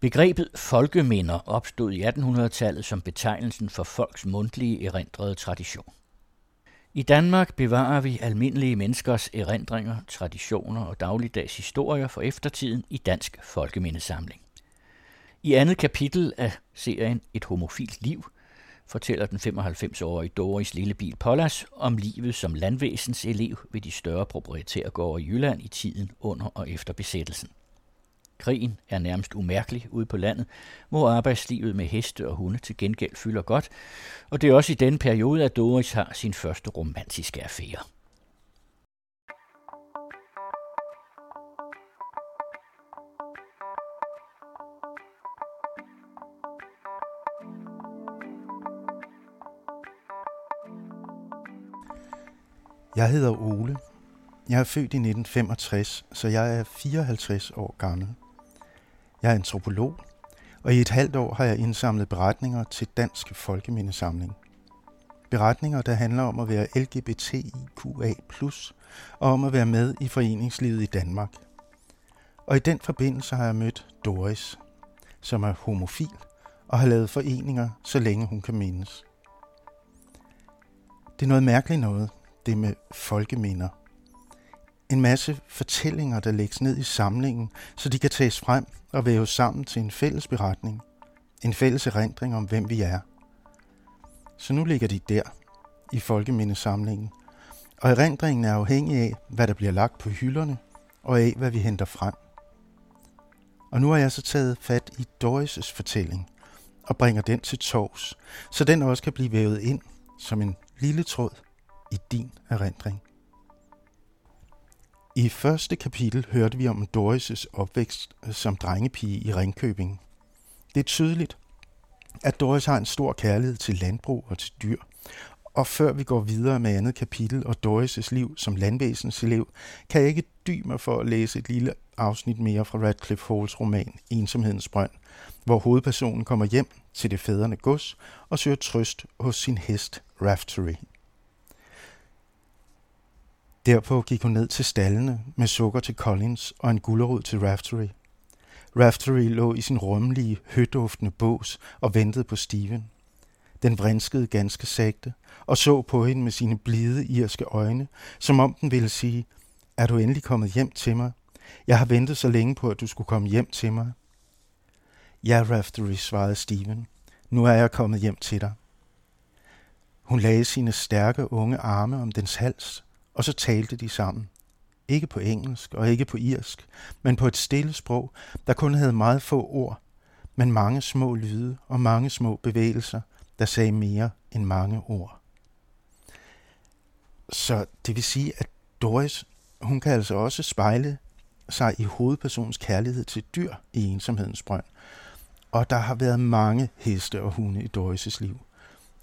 Begrebet folkeminder opstod i 1800-tallet som betegnelsen for folks mundtlige erindrede tradition. I Danmark bevarer vi almindelige menneskers erindringer, traditioner og dagligdags historier for eftertiden i Dansk Folkemindesamling. I andet kapitel af serien Et homofilt liv fortæller den 95-årige Doris Lillebil Pollas om livet som landvæsens elev ved de større proprietærgårde i Jylland i tiden under og efter besættelsen. Krigen er nærmest umærkelig ude på landet, hvor arbejdslivet med heste og hunde til gengæld fylder godt, og det er også i den periode, at Doris har sin første romantiske affære. Jeg hedder Ole. Jeg er født i 1965, så jeg er 54 år gammel. Jeg er antropolog, og i et halvt år har jeg indsamlet beretninger til Dansk Folkemindesamling. Beretninger, der handler om at være LGBTIQA+, og om at være med i foreningslivet i Danmark. Og i den forbindelse har jeg mødt Doris, som er homofil og har lavet foreninger, så længe hun kan mindes. Det er noget mærkeligt noget, det med folkeminder en masse fortællinger, der lægges ned i samlingen, så de kan tages frem og væves sammen til en fælles beretning. En fælles erindring om, hvem vi er. Så nu ligger de der, i folkemindesamlingen. Og erindringen er afhængig af, hvad der bliver lagt på hylderne, og af, hvad vi henter frem. Og nu har jeg så taget fat i Doris' fortælling, og bringer den til tors, så den også kan blive vævet ind som en lille tråd i din erindring. I første kapitel hørte vi om Doris' opvækst som drengepige i Ringkøbing. Det er tydeligt, at Doris har en stor kærlighed til landbrug og til dyr. Og før vi går videre med andet kapitel og Doris' liv som landvæsens elev, kan jeg ikke dy mig for at læse et lille afsnit mere fra Radcliffe Halls roman Ensomhedens Brønd, hvor hovedpersonen kommer hjem til det fædrende gods og søger trøst hos sin hest Raftery. Derpå gik hun ned til stallene med sukker til Collins og en gulerod til Raftery. Raftery lå i sin rummelige, høduftende bås og ventede på Steven. Den vrinskede ganske sagte og så på hende med sine blide irske øjne, som om den ville sige, er du endelig kommet hjem til mig? Jeg har ventet så længe på, at du skulle komme hjem til mig. Ja, Raftery, svarede Steven. Nu er jeg kommet hjem til dig. Hun lagde sine stærke unge arme om dens hals og så talte de sammen. Ikke på engelsk og ikke på irsk, men på et stille sprog, der kun havde meget få ord, men mange små lyde og mange små bevægelser, der sagde mere end mange ord. Så det vil sige, at Doris, hun kan altså også spejle sig i hovedpersonens kærlighed til dyr i ensomhedens brønd. Og der har været mange heste og hunde i Doris' liv.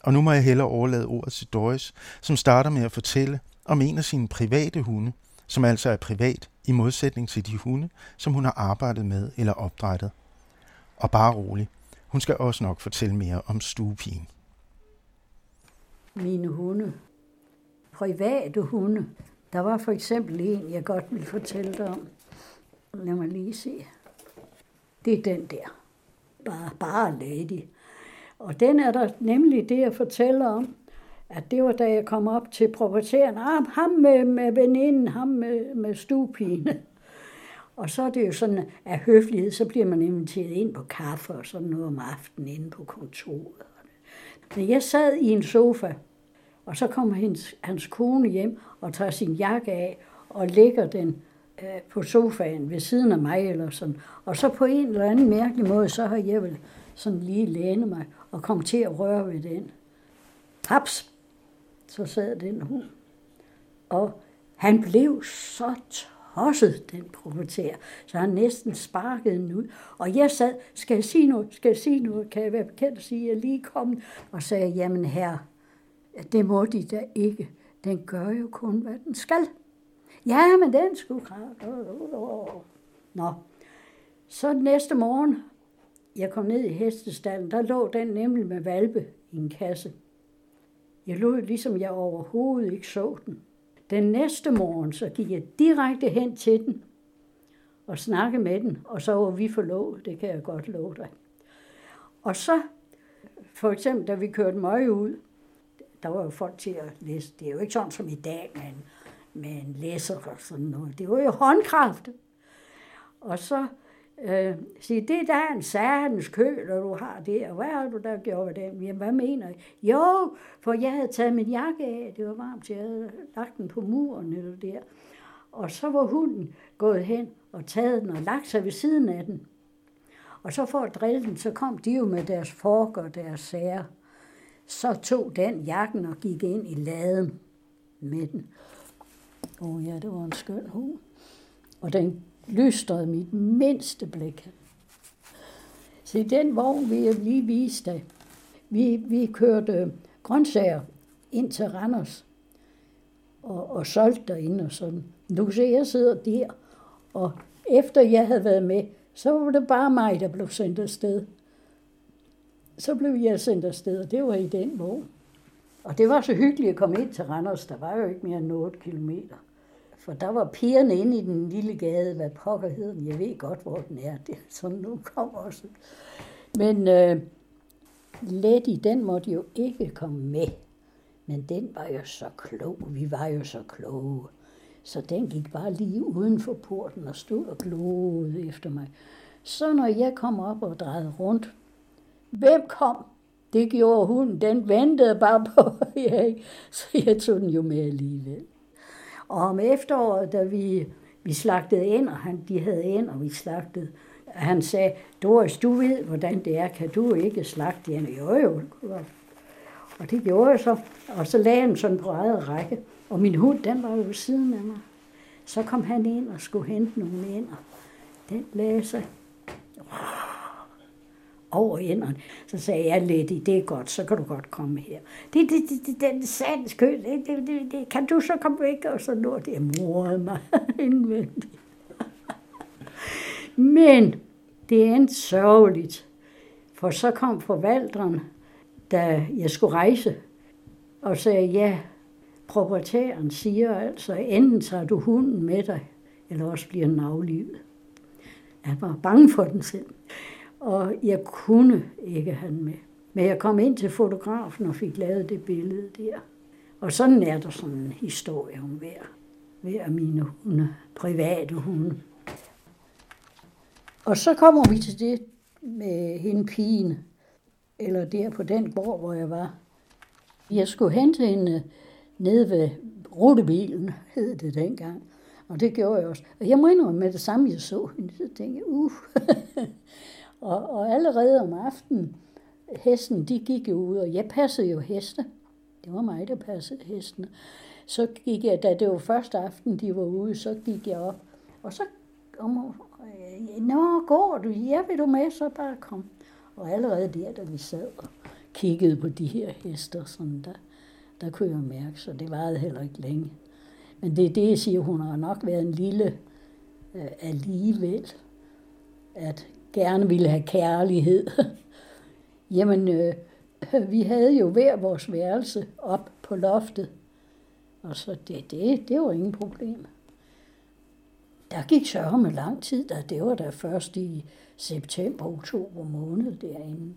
Og nu må jeg hellere overlade ordet til Doris, som starter med at fortælle, om en af sine private hunde, som altså er privat i modsætning til de hunde, som hun har arbejdet med eller opdrettet. Og bare rolig, hun skal også nok fortælle mere om stuepigen. Mine hunde. Private hunde. Der var for eksempel en, jeg godt vil fortælle dig om. Lad mig lige se. Det er den der. Bare, bare lady. Og den er der nemlig det, jeg fortæller om at det var da jeg kom op til proprietæren, ah, ham med, med veninden, ham med, med stuepine. Og så er det jo sådan, at høflighed, så bliver man inviteret ind på kaffe og sådan noget om aftenen inde på kontoret. Men jeg sad i en sofa, og så kommer hans, hans kone hjem og tager sin jakke af og lægger den øh, på sofaen ved siden af mig eller sådan. Og så på en eller anden mærkelig måde, så har jeg vel sådan lige lænet mig og kom til at røre ved den. Haps, så sad den hund. Og han blev så tosset, den proprietær, så han næsten sparkede den ud. Og jeg sad, skal jeg sige noget, skal jeg sige noget, kan jeg være bekendt at sige, at jeg lige kom og sagde, jamen her, det må de da ikke. Den gør jo kun, hvad den skal. Ja, men den skulle Nå, så næste morgen, jeg kom ned i hestestallen, der lå den nemlig med valpe i en kasse. Jeg lod ligesom jeg overhovedet ikke så den. Den næste morgen, så gik jeg direkte hen til den, og snakkede med den, og så var vi forlovet, det kan jeg godt love dig. Og så, for eksempel, da vi kørte møg ud, der var jo folk til at læse. Det er jo ikke sådan som i dag, men med en læser og sådan noget. Det var jo håndkraft. Og så øh, sige, det der er en særens køl, og du har det, og hvad har du der gjort ved den? Jamen, hvad mener I? Jo, for jeg havde taget min jakke af, det var varmt, jeg havde lagt den på muren eller der. Og så var hunden gået hen og taget den og lagt sig ved siden af den. Og så for at drille den, så kom de jo med deres fork og deres sager. Så tog den jakken og gik ind i laden med den. Åh oh ja, det var en skøn hund. Og den lystrede mit mindste blik. Se, den vogn vil jeg lige vise dig. Vi, vi kørte grøntsager ind til Randers og, og solgte derinde og sådan. Nu kan se, jeg sidder der, og efter jeg havde været med, så var det bare mig, der blev sendt afsted. Så blev jeg sendt afsted, og det var i den vogn. Og det var så hyggeligt at komme ind til Randers. Der var jo ikke mere end 8 kilometer. For der var pigerne inde i den lille gade, hvad pokker hed den. Jeg ved godt, hvor den er. Det er sådan, nu kommer også. Men øh, Letty, den måtte jo ikke komme med. Men den var jo så klog. Vi var jo så kloge. Så den gik bare lige uden for porten og stod og gloede efter mig. Så når jeg kom op og drejede rundt, hvem kom? Det gjorde hun. Den ventede bare på, ja, så jeg tog den jo med alligevel. Og om efteråret, da vi, vi slagtede ind, og han, de havde ind, og vi slagtede, han sagde, Doris, du ved, hvordan det er, kan du ikke slagte ind? Jo, jo. Og det gjorde jeg så, og så lagde han sådan på eget række. Og min hund, den var jo ved siden af mig. Så kom han ind og skulle hente nogle ind, og den lagde sig over inderen. Så sagde jeg, Letty, det er godt, så kan du godt komme her. Det, det, det, det den sands kø, det, det, det, det, kan du så komme væk? Og så lå det morede mig indvendigt. Men det endte sørgeligt, for så kom forvalteren, da jeg skulle rejse, og sagde, ja, proprietæren siger altså, enten tager du hunden med dig, eller også bliver den aflivet. Jeg var bange for den selv. Og jeg kunne ikke have den med. Men jeg kom ind til fotografen og fik lavet det billede der. Og sådan er der sådan en historie om hver, hver af mine hunde, private hunde. Og så kommer vi til det med hende pigen, eller der på den gård, hvor jeg var. Jeg skulle hente hende nede ved rutebilen, hed det dengang. Og det gjorde jeg også. Og jeg må indrømme med det samme, jeg så hende, så tænkte jeg, uh. og, og allerede om aftenen, hesten, de gik jo ud, og jeg passede jo heste. Det var mig, der passede hesten. Så gik jeg, da det var første aften, de var ude, så gik jeg op. Og så om, Nå, går du? Ja, vil du med? Så bare kom. Og allerede der, da vi sad og kiggede på de her hester, sådan der, der kunne jeg mærke, så det varede heller ikke længe. Men det er det, jeg siger, hun har nok været en lille øh, alligevel, at gerne ville have kærlighed. Jamen, øh, vi havde jo hver vores værelse op på loftet, og så det, det, det var ingen problem. Der gik så med lang tid, da det var der først i september, oktober måned derinde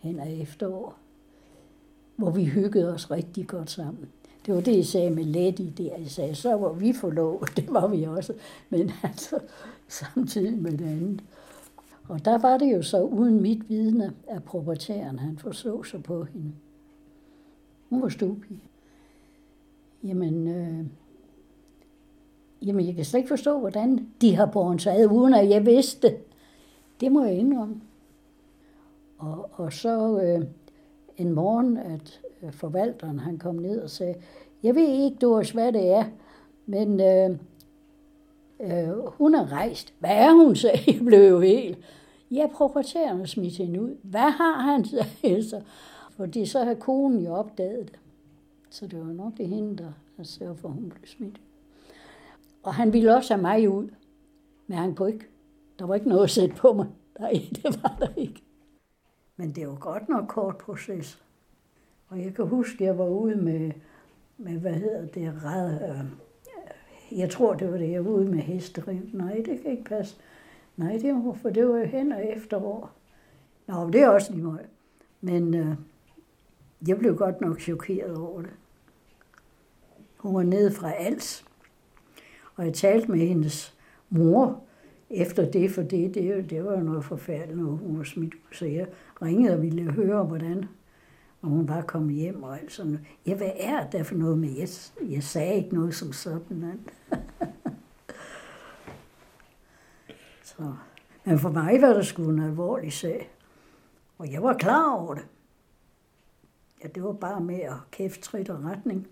hen ad efterår hvor vi hyggede os rigtig godt sammen. Det var det, jeg sagde med Letty der. Jeg sagde, så var vi forlovet, det var vi også. Men altså, samtidig med det andet. Og der var det jo så uden mit vidne, at proprietæren han forså sig på hende. Hun var stupig. Jamen, øh, jamen, jeg kan slet ikke forstå, hvordan de har båret sig ad, uden at jeg vidste det. Det må jeg indrømme. Og, og så, øh, en morgen, at øh, forvalteren han kom ned og sagde, jeg ved ikke, Doris, hvad det er, men øh, øh, hun er rejst. Hvad er hun, sagde jeg, blev jo helt. Ja, proprietæren smidt hende ud. Hvad har han, sagde så. Fordi så har konen jo opdaget det. Så det var nok det hende, der, sørgede for, at hun blev smidt. Og han ville også have mig ud. Men han kunne ikke. Der var ikke noget at sætte på mig. Nej, det var der ikke. Men det var godt nok kort proces. Og jeg kan huske, at jeg var ude med, med hvad hedder det, red, øh, Jeg tror, det var det, jeg var ude med hesteriv. Nej, det kan ikke passe. Nej, det var, for det var jo hen og efterår. Nå, det er også lige meget. Men øh, jeg blev godt nok chokeret over det. Hun var nede fra Als, og jeg talte med hendes mor efter det, for det, det, det var jo noget forfærdeligt, når hun var smidt ud. Så jeg ringede og ville høre, hvordan og hun bare kom hjem og alt sådan Ja, hvad er det for noget med, jeg, jeg sagde ikke noget som sådan. Så. Men for mig var det sgu en alvorlig sag. Og jeg var klar over det. Ja, det var bare med at kæft trit og retning.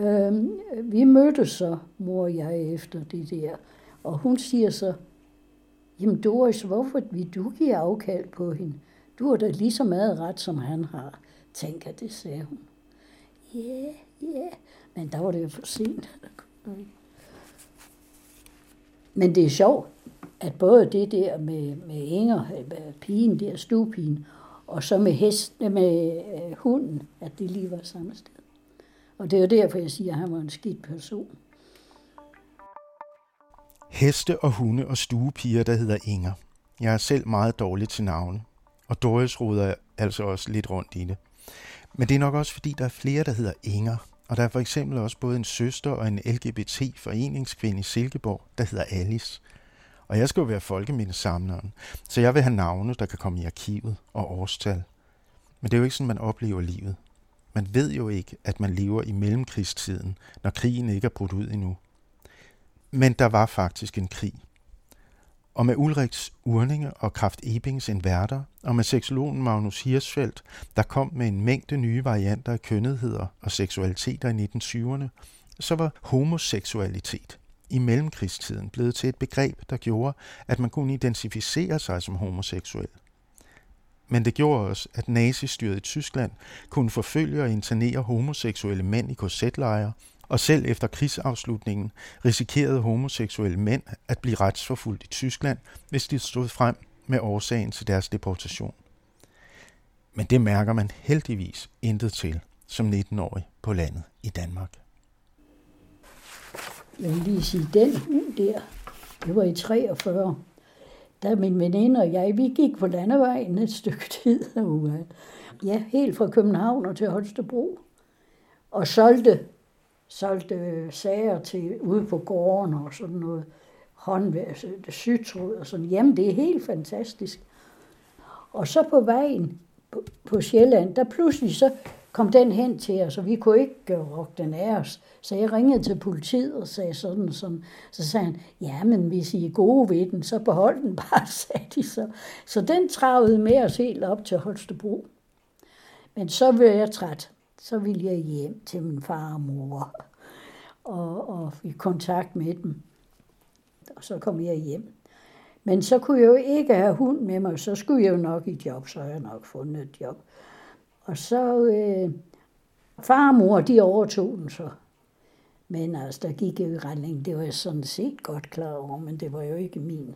Øhm, vi mødtes så, mor og jeg, efter det der. Og hun siger så, jamen Doris, hvorfor vil du give afkald på hende? Du har da lige så meget ret, som han har. Tænker det, sagde hun. Ja, yeah, ja, yeah. men der var det jo for sent. Men det er sjovt, at både det der med, med Inger, øh, pigen der, stuepigen, og så med, hest, øh, med øh, hunden, at det lige var samme sted. Og det er jo derfor, jeg siger, at han var en skidt person. Heste og hunde og stuepiger, der hedder Inger. Jeg er selv meget dårlig til navne, og Doris roder altså også lidt rundt i det. Men det er nok også, fordi der er flere, der hedder Inger, og der er for eksempel også både en søster og en LGBT-foreningskvinde i Silkeborg, der hedder Alice. Og jeg skal jo være folkemindesamleren, så jeg vil have navne, der kan komme i arkivet og årstal. Men det er jo ikke sådan, man oplever livet. Man ved jo ikke, at man lever i mellemkrigstiden, når krigen ikke er brudt ud endnu. Men der var faktisk en krig. Og med Ulriks Urninge og Kraft Ebings inverter, og med seksologen Magnus Hirschfeldt, der kom med en mængde nye varianter af kønnetheder og seksualiteter i 1920'erne, så var homoseksualitet i mellemkrigstiden blevet til et begreb, der gjorde, at man kunne identificere sig som homoseksuel. Men det gjorde også, at nazistyret i Tyskland kunne forfølge og internere homoseksuelle mænd i korsetlejre, og selv efter krigsafslutningen risikerede homoseksuelle mænd at blive retsforfulgt i Tyskland, hvis de stod frem med årsagen til deres deportation. Men det mærker man heldigvis intet til som 19-årig på landet i Danmark. Jeg vil lige sige, den hund der, det var i 43. Da min veninde og jeg, vi gik på landevejen et stykke tid. Ja, helt fra København og til Holstebro. Og solgte, solgte sager til ude på gården og sådan noget. Håndværk, sytråd og sådan. Jamen, det er helt fantastisk. Og så på vejen på, på Sjælland, der pludselig så kom den hen til os, og vi kunne ikke rokke den af os. Så jeg ringede til politiet og sagde sådan, sådan. så sagde han, ja, men hvis I er gode ved den, så behold den bare, sagde de så. Så den travede med os helt op til Holstebro. Men så blev jeg træt. Så ville jeg hjem til min far og mor og, og i kontakt med dem. Og så kom jeg hjem. Men så kunne jeg jo ikke have hund med mig, så skulle jeg jo nok i job, så havde jeg nok fundet et job. Og så øh, far og mor, de overtog den så. Men altså, der gik jo i retning, det var jeg sådan set godt klar over, men det var jo ikke min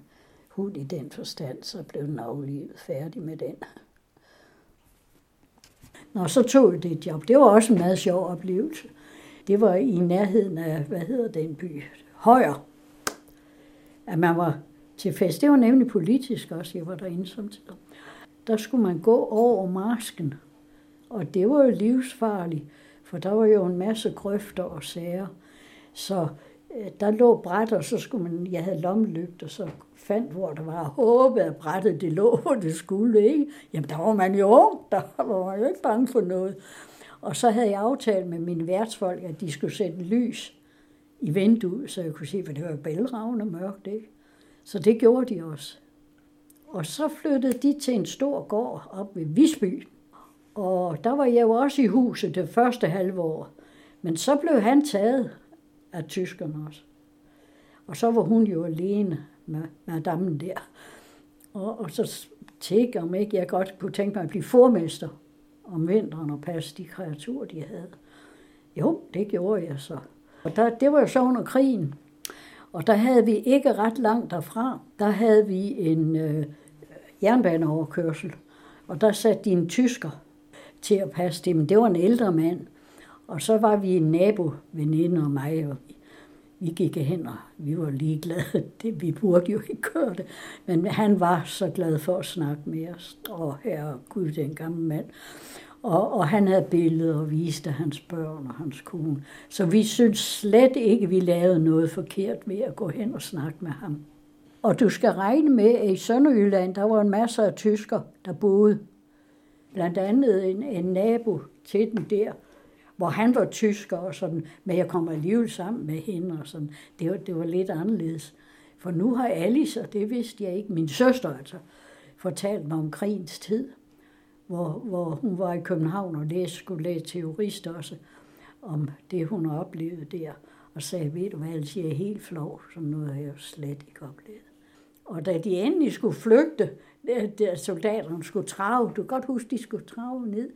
hund i den forstand, så blev den aflivet færdig med den. Nå, så tog jeg det job. Det var også en meget sjov oplevelse. Det var i nærheden af, hvad hedder den by? Højer. At man var til fest. Det var nemlig politisk også, jeg var derinde samtidig. Der skulle man gå over marsken og det var jo livsfarligt, for der var jo en masse grøfter og sager. Så øh, der lå bræt, og så skulle man, jeg havde lommelygt, og så fandt, hvor der var håbet, at brættet det lå, hvor det skulle, ikke? Jamen, der var man jo ung, der var man jo ikke bange for noget. Og så havde jeg aftalt med mine værtsfolk, at de skulle sætte lys i vinduet, så jeg kunne se, for det var bælragende mørkt, ikke? Så det gjorde de også. Og så flyttede de til en stor gård op ved Visby. Og der var jeg jo også i huset det første halve år. Men så blev han taget af tyskerne også. Og så var hun jo alene med madammen der. Og, og så tænkte om ikke jeg godt kunne tænke mig at blive formester om vinteren og passe de kreaturer, de havde. Jo, det gjorde jeg så. Og der, det var jo så under krigen. Og der havde vi ikke ret langt derfra, der havde vi en øh, jernbaneoverkørsel. Og der satte de en tysker til at passe det, men det var en ældre mand. Og så var vi en nabo, veninde og mig, og vi gik hen, og vi var ligeglade. Det, vi burde jo ikke gøre det. Men han var så glad for at snakke med os. Og her Gud, den gamle mand. Og, og han havde billeder og viste hans børn og hans kone. Så vi synes slet ikke, vi lavede noget forkert ved at gå hen og snakke med ham. Og du skal regne med, at i Sønderjylland, der var en masse af tysker, der boede. Blandt andet en, en nabo til den der, hvor han var tysker og sådan, men jeg kom alligevel sammen med hende og sådan. Det var, det var lidt anderledes. For nu har Alice, og det vidste jeg ikke, min søster altså, fortalt mig om krigens tid, hvor, hvor hun var i København og læste, skulle læse teorist også, om det, hun har oplevet der, og sagde, ved du hvad, Alice, jeg er helt flov, som noget har jeg jo slet ikke oplevet. Og da de endelig skulle flygte, der soldaterne skulle trave, du kan godt huske, de skulle trave ned,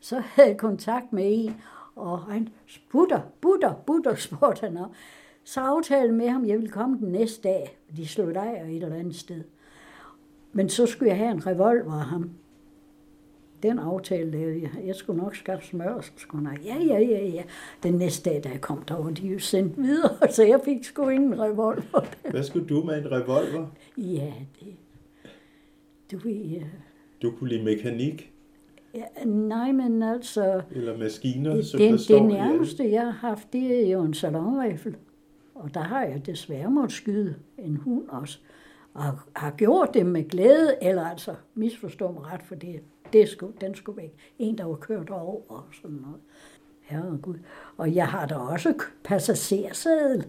så havde jeg kontakt med en, og han butter, butter, butter, spurgte han om. Så aftalte med ham, at jeg ville komme den næste dag. De slog dig et eller andet sted. Men så skulle jeg have en revolver af ham. Den aftale lavede jeg. Jeg skulle nok skaffe smør, og så skulle jeg, ja, ja, ja, ja. Den næste dag, da jeg kom, der var de jo sendt videre, så jeg fik sgu ingen revolver. Hvad skulle du med en revolver? Ja, det... Du ved... Ja. Du kunne lide mekanik? Ja, nej, men altså... Eller maskiner, som den, det nærmeste, jeg har haft, det er jo en salonrifle. Og der har jeg desværre måttet skyde en hund også. Og har gjort det med glæde, eller altså misforstå mig ret, for det, det skulle, den skulle væk. En, der var kørt over og sådan noget. Herregud. Og jeg har da også passagersadel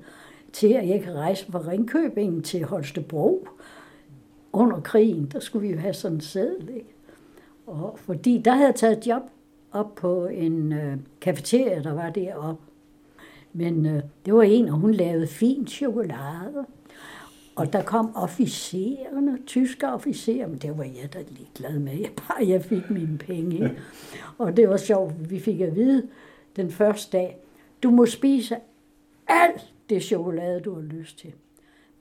til, at jeg kan rejse fra Ringkøbing til Holstebro under krigen. Der skulle vi jo have sådan en sædel, ikke? Og fordi der havde jeg taget job op på en øh, kafeteria, der var deroppe. Men øh, det var en, og hun lavede fin chokolade. Og der kom officererne, tyske officerer, men det var jeg da glad med. Jeg bare jeg fik mine penge. Ikke? Og det var sjovt, vi fik at vide den første dag, du må spise alt det chokolade, du har lyst til.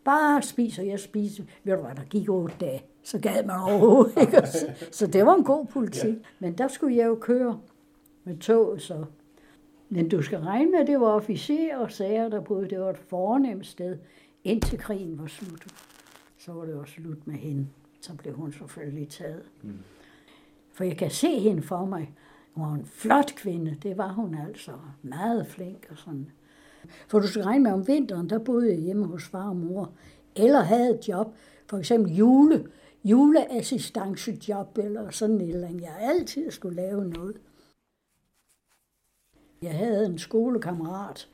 Bare spis, og jeg spiser. Ved du hvad, der gik otte dage så gad man overhovedet ikke. Så, så det var en god politik. Ja. Men der skulle jeg jo køre med tog, så. Men du skal regne med, at det var officerer og sager, der boede. Det var et fornemt sted, indtil krigen var slut. Så var det også slut med hende. Så blev hun selvfølgelig taget. Mm. For jeg kan se hende for mig. Hun var en flot kvinde, det var hun altså. Meget flink og sådan. For du skal regne med, om vinteren, der boede jeg hjemme hos far og mor. Eller havde et job, for eksempel jule, juleassistancejob eller sådan et eller andet. Jeg altid skulle lave noget. Jeg havde en skolekammerat,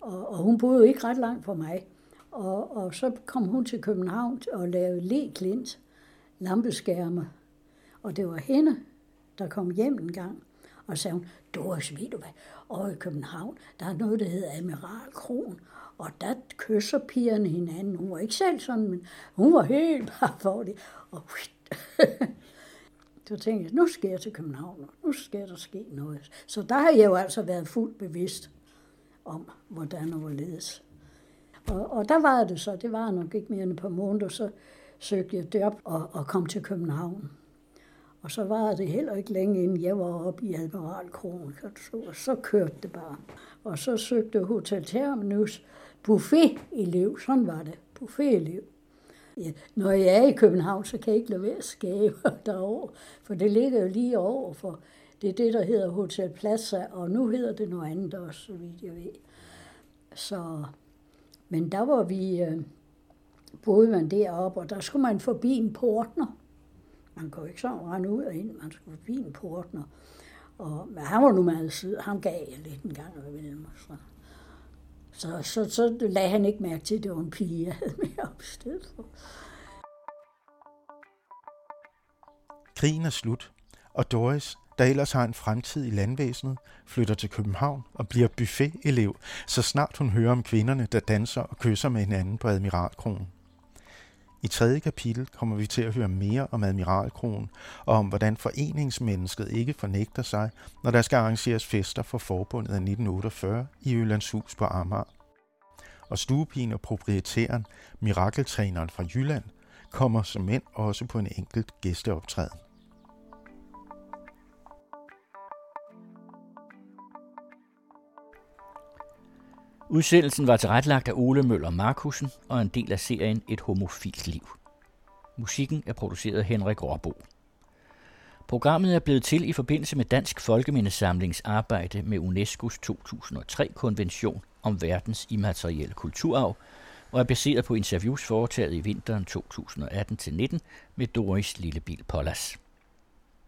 og, og hun boede ikke ret langt fra mig. Og, og så kom hun til København og lavede leklint, lampeskærme. Og det var hende, der kom hjem en gang og sagde hun, Doris, ved du hvad, og i København, der er noget, der hedder Admiral Kron, og der kysser pigerne hinanden. Hun var ikke selv sådan, men hun var helt bare det. Og så tænkte jeg, nu skal jeg til København, og nu skal der ske noget. Så der har jeg jo altså været fuldt bevidst om, hvordan og hvorledes. Og, og der var det så, det var nok ikke mere end et par måneder, så søgte jeg job og, og kom til København. Og så var det heller ikke længe, inden jeg var oppe i Admiral Kron, og så kørte det bare. Og så søgte Hotel Terminus buffet-elev, sådan var det, buffet-elev. Ja, når jeg er i København, så kan jeg ikke lade være at skabe derovre, for det ligger jo lige over for, det er det, der hedder Hotel Plaza, og nu hedder det noget andet også, så vidt jeg ved. Så, men der var vi, øh, boede man deroppe, og der skulle man forbi en portner. Man kunne ikke sådan rende ud og ind, man skulle forbi en portner. Og men han var nu meget sød, han gav jeg lidt en gang imellem. Så. Så, så, så lagde han ikke mærke til, at det var en pige, jeg havde med op for. Krigen er slut, og Doris, der ellers har en fremtid i landvæsenet, flytter til København og bliver buffet-elev, så snart hun hører om kvinderne, der danser og kysser med hinanden på Admiralkronen. I tredje kapitel kommer vi til at høre mere om Admiralkronen og om, hvordan foreningsmennesket ikke fornægter sig, når der skal arrangeres fester for forbundet af 1948 i Ølandshus på Amager. Og stuepigen og proprietæren, mirakeltræneren fra Jylland, kommer som mænd også på en enkelt gæsteoptræden. Udsendelsen var tilrettelagt af Ole Møller Markusen og en del af serien Et homofilt liv. Musikken er produceret af Henrik Råbo. Programmet er blevet til i forbindelse med Dansk Folkemindesamlings arbejde med UNESCO's 2003-konvention om verdens immaterielle kulturarv, og er baseret på interviews foretaget i vinteren 2018-19 med Doris Lillebil Pollas.